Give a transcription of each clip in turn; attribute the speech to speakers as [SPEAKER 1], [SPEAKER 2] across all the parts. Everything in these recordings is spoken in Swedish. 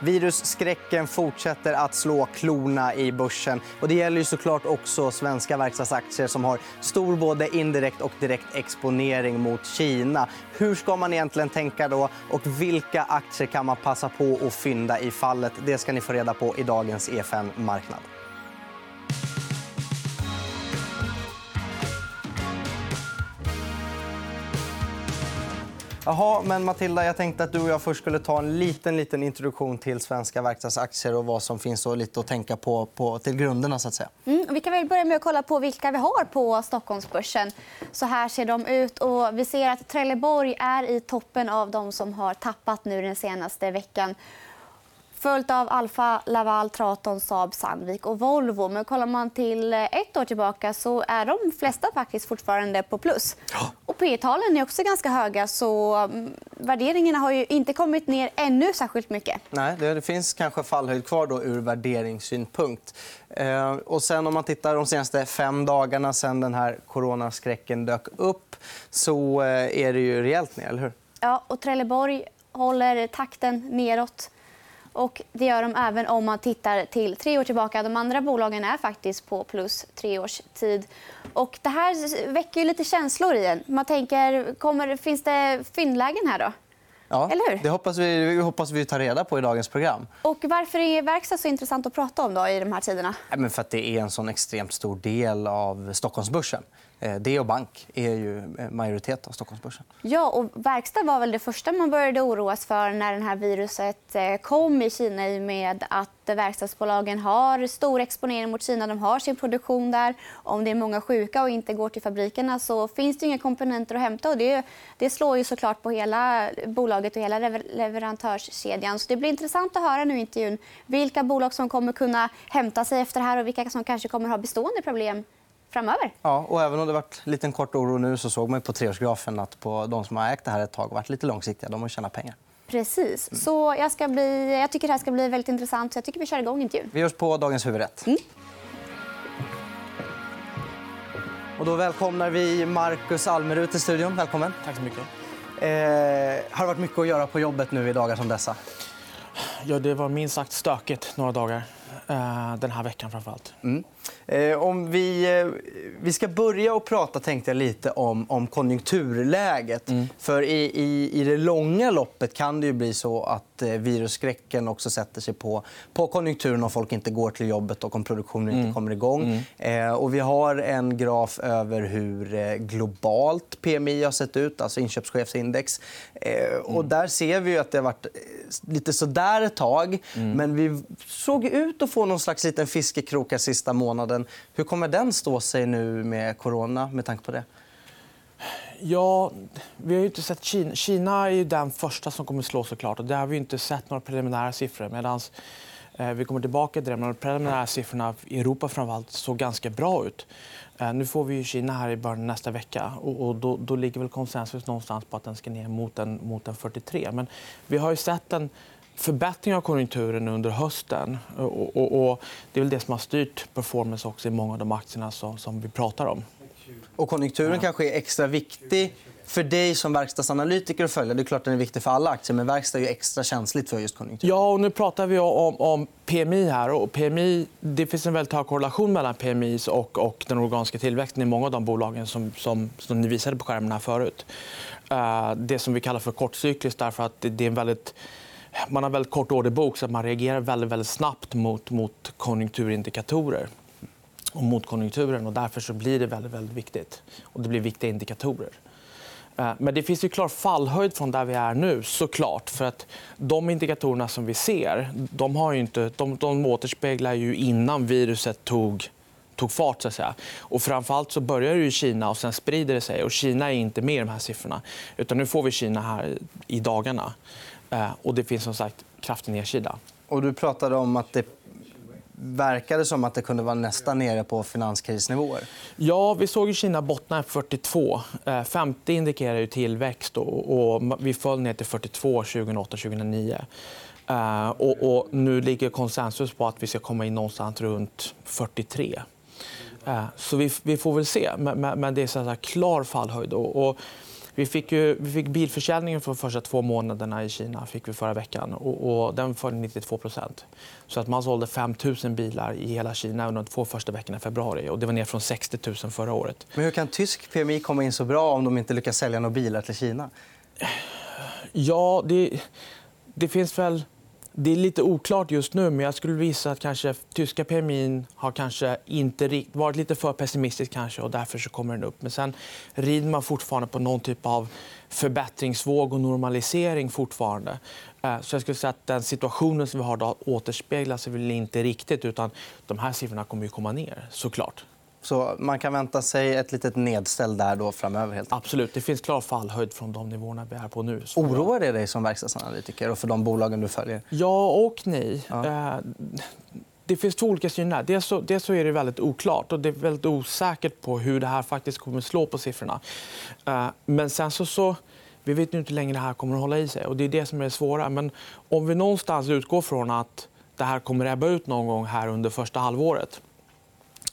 [SPEAKER 1] Virusskräcken fortsätter att slå klorna i börsen. Och det gäller ju såklart också svenska verkstadsaktier som har stor både indirekt och direkt exponering mot Kina. Hur ska man egentligen tänka då? Och vilka aktier kan man passa på att fynda i fallet? Det ska ni få reda på i dagens EFN Marknad. Jaha, men Matilda, jag tänkte att du och jag först skulle ta en liten, liten introduktion till svenska verkstadsaktier och vad som finns och lite att tänka på, på till grunderna. Så att säga.
[SPEAKER 2] Mm, vi kan väl börja med att kolla på vilka vi har på Stockholmsbörsen. Så här ser de ut. Och vi ser att Trelleborg är i toppen av de som har tappat nu den senaste veckan följt av Alfa Laval, Traton, Saab, Sandvik och Volvo. Men kollar man till ett år tillbaka så är de flesta faktiskt fortfarande på plus. Ja. Och P-talen är också ganska höga. så mm, Värderingarna har ju inte kommit ner ännu särskilt mycket.
[SPEAKER 1] Nej, det finns kanske fallhöjd kvar då ur värderingssynpunkt. Eh, och sen om man tittar de senaste fem dagarna sen den här coronaskräcken dök upp så eh, är det ju rejält ner. Eller hur?
[SPEAKER 2] Ja, och Trelleborg håller takten neråt. Och det gör de även om man tittar till tre år tillbaka. De andra bolagen är faktiskt på plus tre års tid. Och det här väcker lite känslor i en. Man tänker, kommer, finns det fyndlägen här? då?
[SPEAKER 1] Ja, Eller hur? det hoppas vi, vi hoppas vi tar reda på i dagens program.
[SPEAKER 2] Och varför är verkstad så intressant att prata om då, i de här tiderna?
[SPEAKER 1] Men för att det är en sån extremt stor del av Stockholmsbörsen. Eh, det och bank är ju eh, majoritet av Stockholmsbörsen.
[SPEAKER 2] Ja, och verkstad var väl det första man började oroas för när det här viruset eh, kom i Kina i med att verkstadsbolagen har stor exponering mot Kina. De har sin produktion där. Om det är många sjuka och inte går till fabrikerna så finns det inga komponenter att hämta. Och det, det slår ju såklart på hela bolaget och hela leverantörskedjan. Så det blir intressant att höra nu i intervjun vilka bolag som kommer kunna hämta sig efter det här och vilka som kanske kommer ha bestående problem framöver.
[SPEAKER 1] Ja, och även om det varit liten kort oro nu så såg man på treårsgrafen att på de som har ägt det här ett tag varit lite långsiktiga. De har tjänat pengar.
[SPEAKER 2] Precis. Mm. Så jag, ska bli... jag tycker det här ska bli väldigt intressant. Så jag tycker vi kör igång intervjun.
[SPEAKER 1] Vi görs på dagens huvudrätt. Mm. Och då välkomnar vi Marcus Almerud till studion. Välkommen.
[SPEAKER 3] Tack så mycket.
[SPEAKER 1] Eh, har det varit mycket att göra på jobbet nu i dagar som dessa?
[SPEAKER 3] Ja, det var minst sagt stökigt några dagar. Eh, den här veckan framför allt.
[SPEAKER 1] Mm. Eh, om vi, eh, vi ska börja och prata tänkte jag, lite om, om konjunkturläget. Mm. För i, i, i det långa loppet kan det ju bli så att eh, virusskräcken också sätter sig på, på konjunkturen om folk inte går till jobbet och om produktionen mm. inte kommer igång. Mm. Eh, och vi har en graf över hur globalt PMI har sett ut, alltså inköpschefsindex. Eh, och mm. där ser vi att det har varit lite sådär ett tag. Mm. Men vi såg ut att få någon slags liten fiskekrok sista månaden månaden. Hur kommer den stå sig nu med corona? med tanke på det?
[SPEAKER 3] Ja, vi har inte sett Kina. Kina är ju den första som kommer att slå. såklart. Och där har vi inte sett några preliminära siffror. Medans, eh, vi kommer tillbaka till det. Men de preliminära siffrorna i Europa framförallt såg ganska bra ut. Eh, nu får vi Kina här i början av nästa vecka. Och, och då, då, ligger väl konsensus någonstans på att den ska ner mot en, mot en 43. Men vi har ju sett en förbättring av konjunkturen under hösten. Och, och, och det är väl det som har styrt performance också i många av de aktierna som, som vi pratar om.
[SPEAKER 1] Och konjunkturen ja. kanske är extra viktig för dig som verkstadsanalytiker att följa. Det är klart den är viktig för alla aktier, men verkstad är extra känsligt för just konjunkturen.
[SPEAKER 3] Ja, och nu pratar vi om, om PMI. här. Och PMI, det finns en väldigt hög korrelation mellan PMI och, och den organiska tillväxten i många av de bolagen som, som, som ni visade på skärmen här förut. Uh, det som vi kallar för kortcykliskt därför att det, det är en väldigt man har väldigt kort orderbok så man reagerar väldigt, väldigt snabbt mot, mot konjunkturindikatorer och mot konjunkturen. Och därför så blir det väldigt, väldigt viktigt. Och det blir viktiga indikatorer. Eh, men det finns ju klar fallhöjd från där vi är nu. såklart. För att De indikatorerna som vi ser de, har inte, de, de återspeglar ju innan viruset tog tog fart. Så att säga. Och framförallt så börjar det i Kina och sen sprider det sig. Och Kina är inte med i de här siffrorna. Utan nu får vi Kina här i dagarna. Eh, och det finns som sagt kraftig nedsida.
[SPEAKER 1] Och du pratade om att det verkade som att det kunde vara nästan nere på finanskrisnivåer.
[SPEAKER 3] Ja, vi såg ju Kina bottna på 42. 50 indikerar ju tillväxt. Och vi föll ner till 42 2008-2009. Eh, och, nu ligger konsensus på att vi ska komma in någonstans runt 43. Eh, så vi, får väl se. Men, det är så klar fallhöjd. Och, Vi fick, ju, vi fick bilförsäljningen för de första två månaderna i Kina fick vi förra veckan. Och, och den föll 92% Så att Man sålde 5 000 bilar i hela Kina under de två första veckorna i februari. Och det var ner från 60 000 förra året.
[SPEAKER 1] Men hur kan tysk PMI komma in så bra om de inte lyckas sälja några bilar till Kina?
[SPEAKER 3] Ja, det, det finns väl... Det är lite oklart just nu, men jag skulle visa att kanske tyska PMI har kanske inte varit lite för pessimistisk kanske, och därför så kommer den upp. Men sen rider man fortfarande på någon typ av förbättringsvåg och normalisering. fortfarande. Eh, så jag skulle säga att den situationen som vi har idag återspeglas väl inte riktigt. utan De här siffrorna kommer ju komma ner, såklart.
[SPEAKER 1] Så man kan vänta sig ett litet nedställ där då framöver? Helt.
[SPEAKER 3] Absolut. Det finns klar fallhöjd från de nivåerna vi är på nu.
[SPEAKER 1] Oroar det dig som verkstadsanalytiker och för de bolagen du följer?
[SPEAKER 3] Ja och nej. Ja. Eh, det finns två olika syn. Dels så, dels så är det väldigt oklart och det är väldigt osäkert på hur det här faktiskt kommer att slå på siffrorna. Eh, men sen så, så vi vet inte hur länge det här kommer att hålla i sig. och Det är det som är det svåra. Men om vi någonstans utgår från att det här kommer att ebba ut någon gång här under första halvåret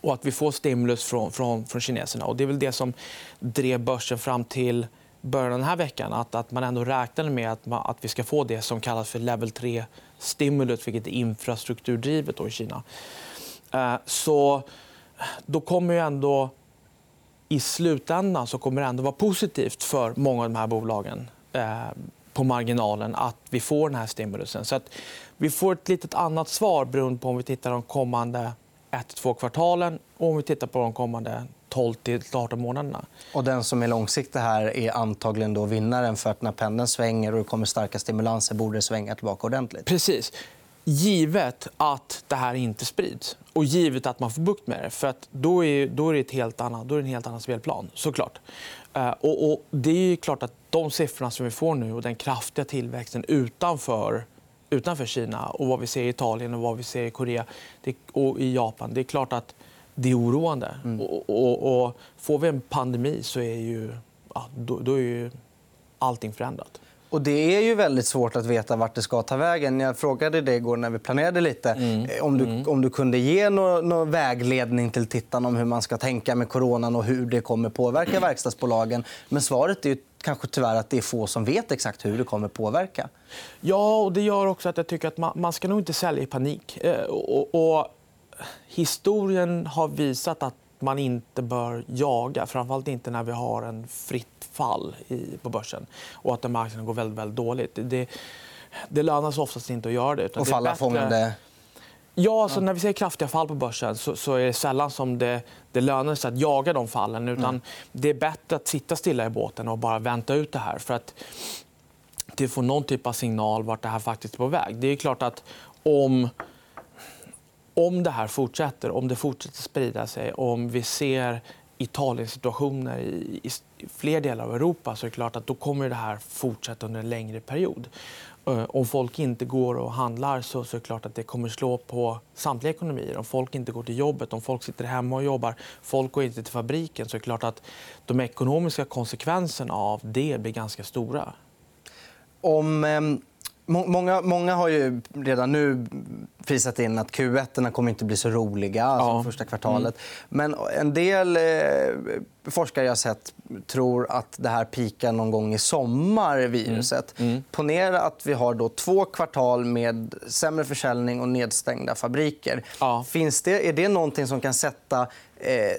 [SPEAKER 3] och att vi får stimulus från, från, från kineserna. Och det är väl det som drev börsen fram till början av den här veckan. Att, att man ändå räknade med att, man, att vi ska få det som kallas för level 3-stimulus vilket är infrastrukturdrivet då i Kina. Eh, så då kommer ju ändå... I slutändan så kommer det ändå vara positivt för många av de här bolagen eh, på marginalen att vi får den här stimulusen. Så att vi får ett litet annat svar beroende på om vi tittar de kommande ett två kvartalen och om vi tittar på de kommande 12 18 månaderna.
[SPEAKER 1] Och den som är långsiktig här är antagligen då vinnaren. för att När pendeln svänger och det kommer starka stimulanser borde det svänga tillbaka ordentligt.
[SPEAKER 3] Precis. Givet att det här inte sprids och givet att man får bukt med det. För att då, är, då är det ett helt annat, då är det en helt annan spelplan. Såklart. Uh, och, och det är klart att de siffrorna som vi får nu och den kraftiga tillväxten utanför utanför Kina och vad vi ser i Italien och vad vi ser i Korea och i Japan. Det är klart att det är oroande. Mm. Och, och, och, får vi en pandemi så är ju, ja, då, då är ju allting förändrat.
[SPEAKER 1] Och det är ju väldigt svårt att veta vart det ska ta vägen. Jag frågade dig igår när vi planerade lite mm. Eh, om, du, mm. om du kunde ge någon, någon vägledning till tittarna om hur man ska tänka med coronan och hur det kommer påverka verkstadsbolagen. Men svaret är kanske tyvärr att det är få som vet exakt hur det kommer påverka.
[SPEAKER 3] Ja, och det gör också att jag tycker att man, man ska nog inte sälja i panik. Eh, och, och, historien har visat att man inte bör jaga. Framförallt inte när vi har en fritt fall i, på börsen och att marknaden går väldigt, väldigt dåligt. Det, det lönar sig oftast inte att göra det.
[SPEAKER 1] och falla fångande
[SPEAKER 3] Ja, alltså, när vi ser kraftiga fall på börsen så, så är det sällan som det, det lönar sig att jaga de fallen. Utan mm. Det är bättre att sitta stilla i båten och bara vänta ut det här. För att det får någon typ av signal vart det här faktiskt är på väg. Det är klart att om, om det här fortsätter, om det fortsätter sprida sig, om vi ser Italien-situationer i, i, fler delar av Europa så är det klart att då kommer det här fortsätta under en längre period. Eh, om folk inte går och handlar så, är det klart att det kommer slå på samtliga ekonomier. Om folk inte går till jobbet, om folk sitter hemma och jobbar, folk går inte till fabriken så är det klart att de ekonomiska konsekvenserna av det blir ganska stora.
[SPEAKER 1] Om, eh, många, många har ju redan nu prisat in att Q1 kommer inte bli så roliga, alltså ja. första kvartalet. Mm. Men en del eh, forskare jag sett tror att det här pikar någon gång i sommar, viruset. Mm. Mm. Ponera att vi har då två kvartal med sämre försäljning och nedstängda fabriker. Ja. Finns det, är det någonting som kan sätta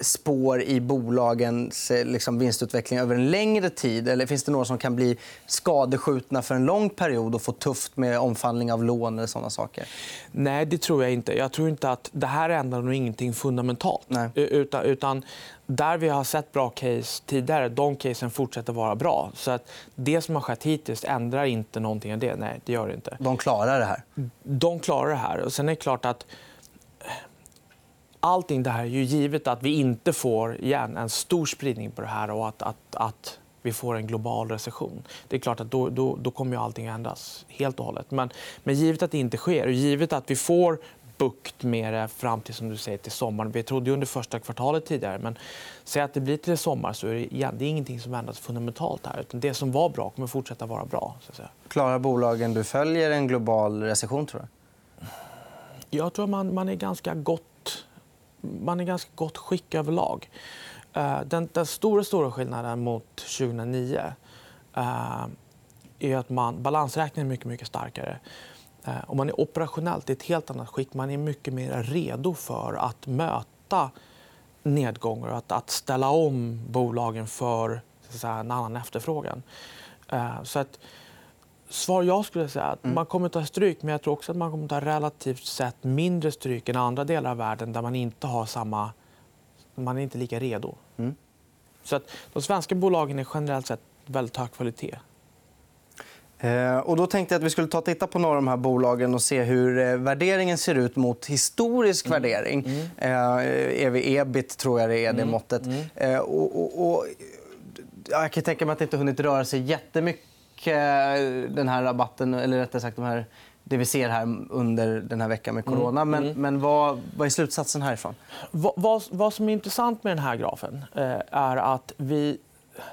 [SPEAKER 1] spår i bolagens eh, liksom, vinstutveckling över en längre tid? Eller finns det några som kan bli skadeskjutna för en lång period och få tufft med omfallning av lån eller såna saker?
[SPEAKER 3] Nej, det tror jag inte. Jag tror inte att det här ändrar nog ingenting fundamentalt. Nej. Utan, utan där vi har sett bra case tidigare, de casen fortsätter vara bra. Så att det som har skett hittills ändrar inte någonting av det. Nej, det gör det inte.
[SPEAKER 1] De klarar det här?
[SPEAKER 3] De klarar det här. Och sen är det klart att eh, allting det här är ju givet att vi inte får igen en stor spridning på det här och att, att, att vi får en global recession. Det är klart att då, då, då kommer ju allting ändras helt och hållet. Men, men givet att det inte sker och givet att vi får bukt med det fram till, som du säger, till sommaren. Vi trodde under första kvartalet tidigare. Men säg att det blir till sommar så är det, igen, det är ingenting som ändras fundamentalt. här. Utan det som var bra kommer fortsätta vara bra. Så att.
[SPEAKER 1] Klarar bolagen du följer en global recession? tror du?
[SPEAKER 3] Jag tror man, man är ganska gott man är i ganska gott skick överlag. Eh, den, den stora, stora skillnaden mot 2009 eh, är att man, balansräkningen är mycket, mycket starkare. Eh, och man är operationellt i ett helt annat skick. Man är mycket mer redo för att möta nedgångar och att, att ställa om bolagen för så att säga, en annan efterfrågan. Så att, svar jag skulle säga att mm. man kommer att ta stryk men jag tror också att man kommer att ta relativt sett mindre stryk än andra delar av världen där man inte har samma... Man är inte lika redo. Mm. Så att de svenska bolagen är generellt sett väldigt hög kvalitet.
[SPEAKER 1] Eh, och då tänkte jag att vi skulle ta och titta på några av de här bolagen och se hur eh, värderingen ser ut mot historisk mm. värdering. Mm. Eh, ev-ebit tror jag det är, det mm. måttet. Mm. Eh, och, och, och, jag kan tänka mig att det inte hunnit röra sig jättemycket den här rabatten, eller rättare sagt de här, det vi ser här under den här veckan med corona. Mm. Men, men vad, vad är slutsatsen härifrån?
[SPEAKER 3] Vad, vad, vad som är intressant med den här grafen eh, är att vi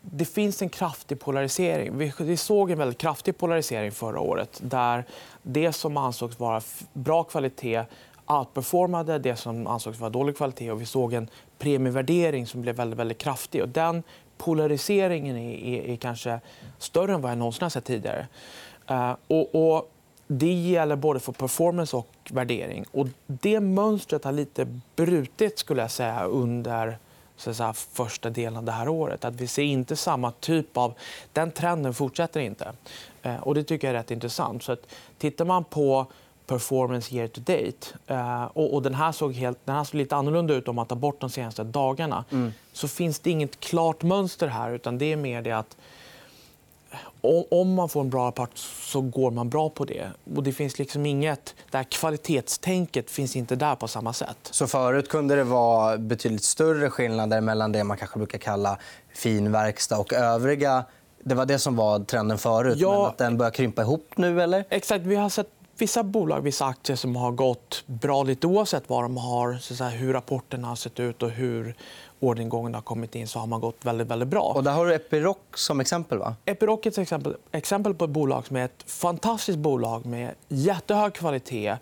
[SPEAKER 3] det finns en kraftig polarisering. Vi såg en väldigt kraftig polarisering förra året där det som ansågs vara bra kvalitet outperformade det som ansågs vara dålig kvalitet. Och vi såg en premievärdering som blev väldigt, väldigt kraftig. Och den polariseringen är, är, är kanske större än vad jag någonsin har sett tidigare. Uh, och, och det gäller både för performance och värdering. Och det mönstret har lite brutit skulle jag säga, under så säga, första delen av det här året. Att vi ser inte samma typ av... Den trenden fortsätter inte. Uh, och Det tycker jag är rätt intressant. Så att, tittar man på performance year to date. Eh, och, och den, här såg helt, den här såg lite annorlunda ut om man tar bort de senaste dagarna. Mm. Så finns det inget klart mönster här. utan Det är mer det att om man får en bra rapport så går man bra på det. Och det finns liksom inget... Det här kvalitetstänket finns inte där på samma sätt.
[SPEAKER 1] Så förut kunde det vara betydligt större skillnader mellan det man kanske brukar kalla fin verkstad och övriga? Det var det som var trenden förut, ja, men att den börjar krympa ihop nu? eller?
[SPEAKER 3] Exakt. Vi har sett vissa bolag, vissa aktier som har gått bra lite oavsett vad de har, så säga, hur rapporterna har sett ut och hur orderingången har kommit in så har man gått väldigt, väldigt bra.
[SPEAKER 1] Och där har du Epiroc som exempel. va?
[SPEAKER 3] Epiroc är ett exempel, exempel på ett bolag som är ett fantastiskt bolag med jättehög kvalitet.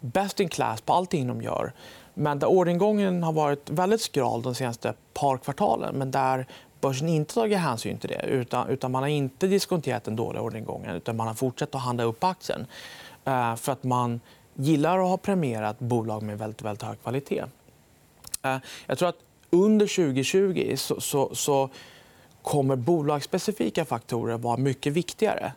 [SPEAKER 3] Best in class på allting de gör. Men där orderingången har varit väldigt skral de senaste par kvartalen. Men där börsen inte tagit hänsyn till det. Utan, utan man har inte diskonterat den dåliga orderingången. Utan man har fortsatt att handla upp aktien. Eh, för att man gillar att ha premierat bolag med väldigt, väldigt hög kvalitet. Eh, jag tror att under 2020 så, så, så kommer bolagsspecifika faktorer vara mycket viktigare.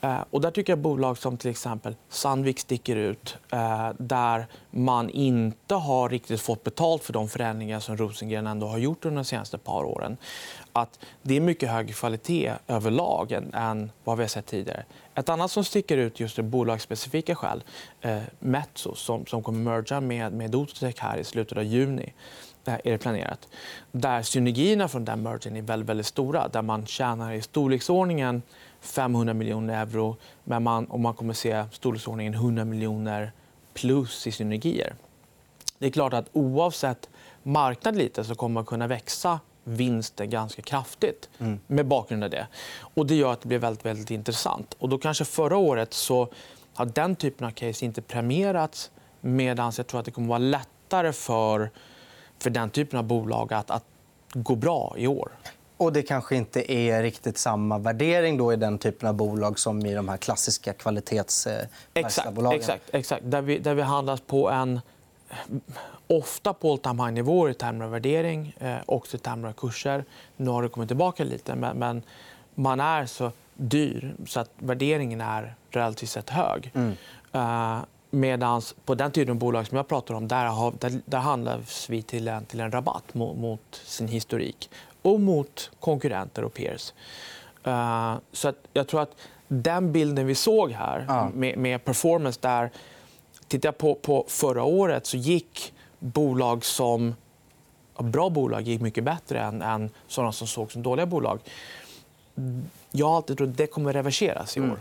[SPEAKER 3] Eh, och där tycker jag bolag som till exempel Sandvik sticker ut eh, där man inte har riktigt fått betalt för de förändringar som Rosengren ändå har gjort under de senaste par åren. Att det är mycket högre kvalitet överlag än vad vi har sett tidigare. Ett annat som sticker ut just av bolagsspecifika skäl eh, Metso som, som kommer merga med, med Outotec här i slutet av juni eh, är det planerat. Där synergierna från den mergen är väldigt, väldigt stora. Där man tjänar i storleksordningen 500 miljoner euro men man, och man kommer se storleksordningen 100 miljoner plus i synergier. Det är klart att oavsett marknad lite så kommer man kunna växa vinsten ganska kraftigt mm. med bakgrund av det. Och det gör att det blir väldigt, väldigt intressant. Och då kanske förra året så har den typen av case inte premierats medan jag tror att det kommer vara lättare för för den typen av bolag att, att gå bra i år.
[SPEAKER 1] Och det kanske inte är riktigt samma värdering då i den typen av bolag som i de här klassiska kvalitetsbolagen?
[SPEAKER 3] Exakt, exakt. Där, vi, där vi handlas på en ofta på all time high-nivåer i termer av värdering eh, och i termer av kurser. Nu har det kommit tillbaka lite, men, man är så dyr så att värderingen är relativt sett hög. Mm. Uh, Medan på den typen av bolag som jag pratar om där, har, där, där handlas vi till en, till en rabatt mot, mot sin historik och mot konkurrenter och peers. Uh, så att jag tror att den bilden vi såg här med, med, performance där... Tittar jag på, på förra året så gick bolag som... Bra bolag gick mycket bättre än, än sådana som såg som dåliga bolag. Jag har alltid trott att det kommer reverseras i år. Mm.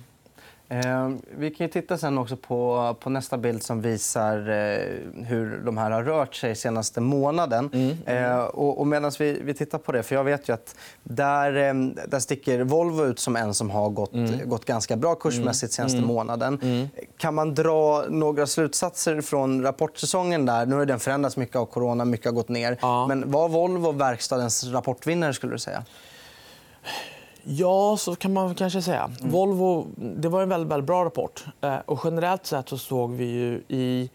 [SPEAKER 1] Eh, vi kan titta sen också på, på nästa bild som visar eh, hur de här har rört sig senaste månaden. Mm. Mm. Eh, och, och medan vi, vi tittar på det, för jag vet ju att där, eh, där sticker Volvo ut som en som har gått, mm. gått ganska bra kursmässigt senaste mm. månaden. Mm. Kan man dra några slutsatser från rapportsäsongen? där? Nu har den förändrats mycket av corona, mycket har gått ner. Ja. Men var Volvo verkstadens rapportvinnare? skulle du säga?
[SPEAKER 3] Ja, så kan man kanske säga. Mm. Volvo, det var en väldigt, väldigt bra rapport. Eh, och generellt sett så såg vi ju i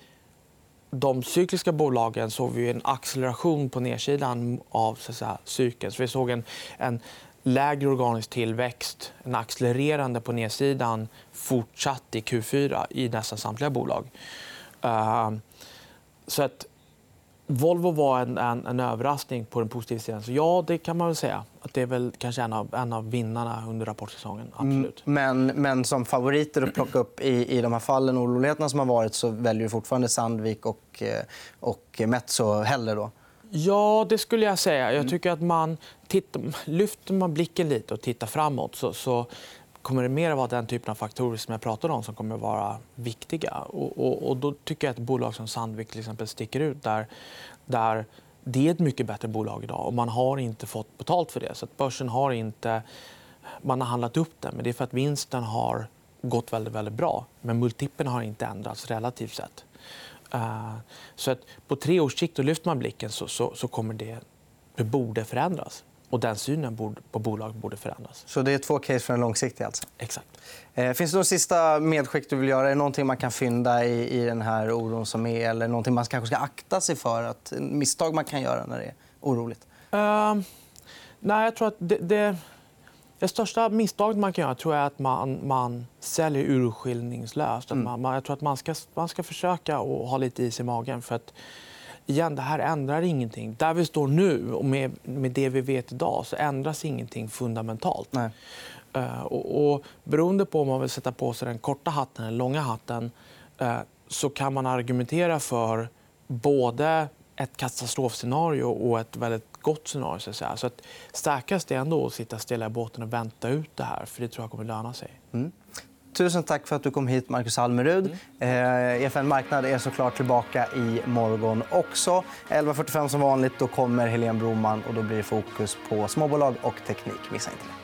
[SPEAKER 3] de cykliska bolagen såg vi en acceleration på nedsidan av så säga, cykeln. Så vi såg en, en lägre organisk tillväxt, en accelererande på nedsidan fortsatt i Q4 i nästan samtliga bolag. Uh, så att Volvo var en, en, en, överraskning på den positiva sidan. Så ja, det kan man väl säga. Att det är väl kanske en av, en av vinnarna under rapportsäsongen. Mm, Absolut.
[SPEAKER 1] Men, men som favoriter att plocka upp i, i de här fallen och oroligheterna som har varit så väljer du fortfarande Sandvik och, eh, och Metso hellre då?
[SPEAKER 3] Ja, det skulle jag säga. Jag tycker att man tittar, lyfter man blicken lite och tittar framåt så, så kommer det mer vara den typen av faktorer som jag pratade om som kommer vara viktiga. Och, och, och då tycker jag att ett bolag som Sandvik till exempel sticker ut. Där, där det är ett mycket bättre bolag idag och man har inte fått betalt för det. Så att börsen har inte... Man har handlat upp den, men det är för att vinsten har gått väldigt, väldigt bra. Men multipeln har inte ändrats relativt sett. Uh, så att på tre års sikt lyfter man blicken så, så, så kommer det, det borde förändras. Och den synen på bolag borde förändras.
[SPEAKER 1] Så det är två case för en långsiktig? Alltså.
[SPEAKER 3] Exakt.
[SPEAKER 1] Eh, finns det något sista medskick du vill göra? Är det någonting man kan fynda i, i den här oron som är? Eller någonting man kanske ska akta sig för? Att, misstag man kan göra när det är oroligt? Uh,
[SPEAKER 3] nej, jag tror att det, det, det, största misstaget man kan göra tror jag är att man, man säljer urskillningslöst. Mm. man, man, jag tror att man ska, man ska försöka ha lite is i magen. För att igen, det här ändrar ingenting. Där vi står nu och med, med det vi vet idag så ändras ingenting fundamentalt. Nej. Uh, och, och, beroende på om man vill sätta på sig den korta hatten eller långa hatten uh, så kan man argumentera för både ett katastrofscenario och ett väldigt gott scenario. Så att säga. Så att starkast är ändå att sitta stilla i båten och vänta ut det här. för Det tror jag kommer löna sig. Mm.
[SPEAKER 1] Tusen tack för att du kom hit, Marcus Almerud. Mm. Eh, EFN Marknad är såklart tillbaka i morgon också. 11.45 som vanligt. Då kommer Helene Broman och då blir det fokus på småbolag och teknik. Missa inte det.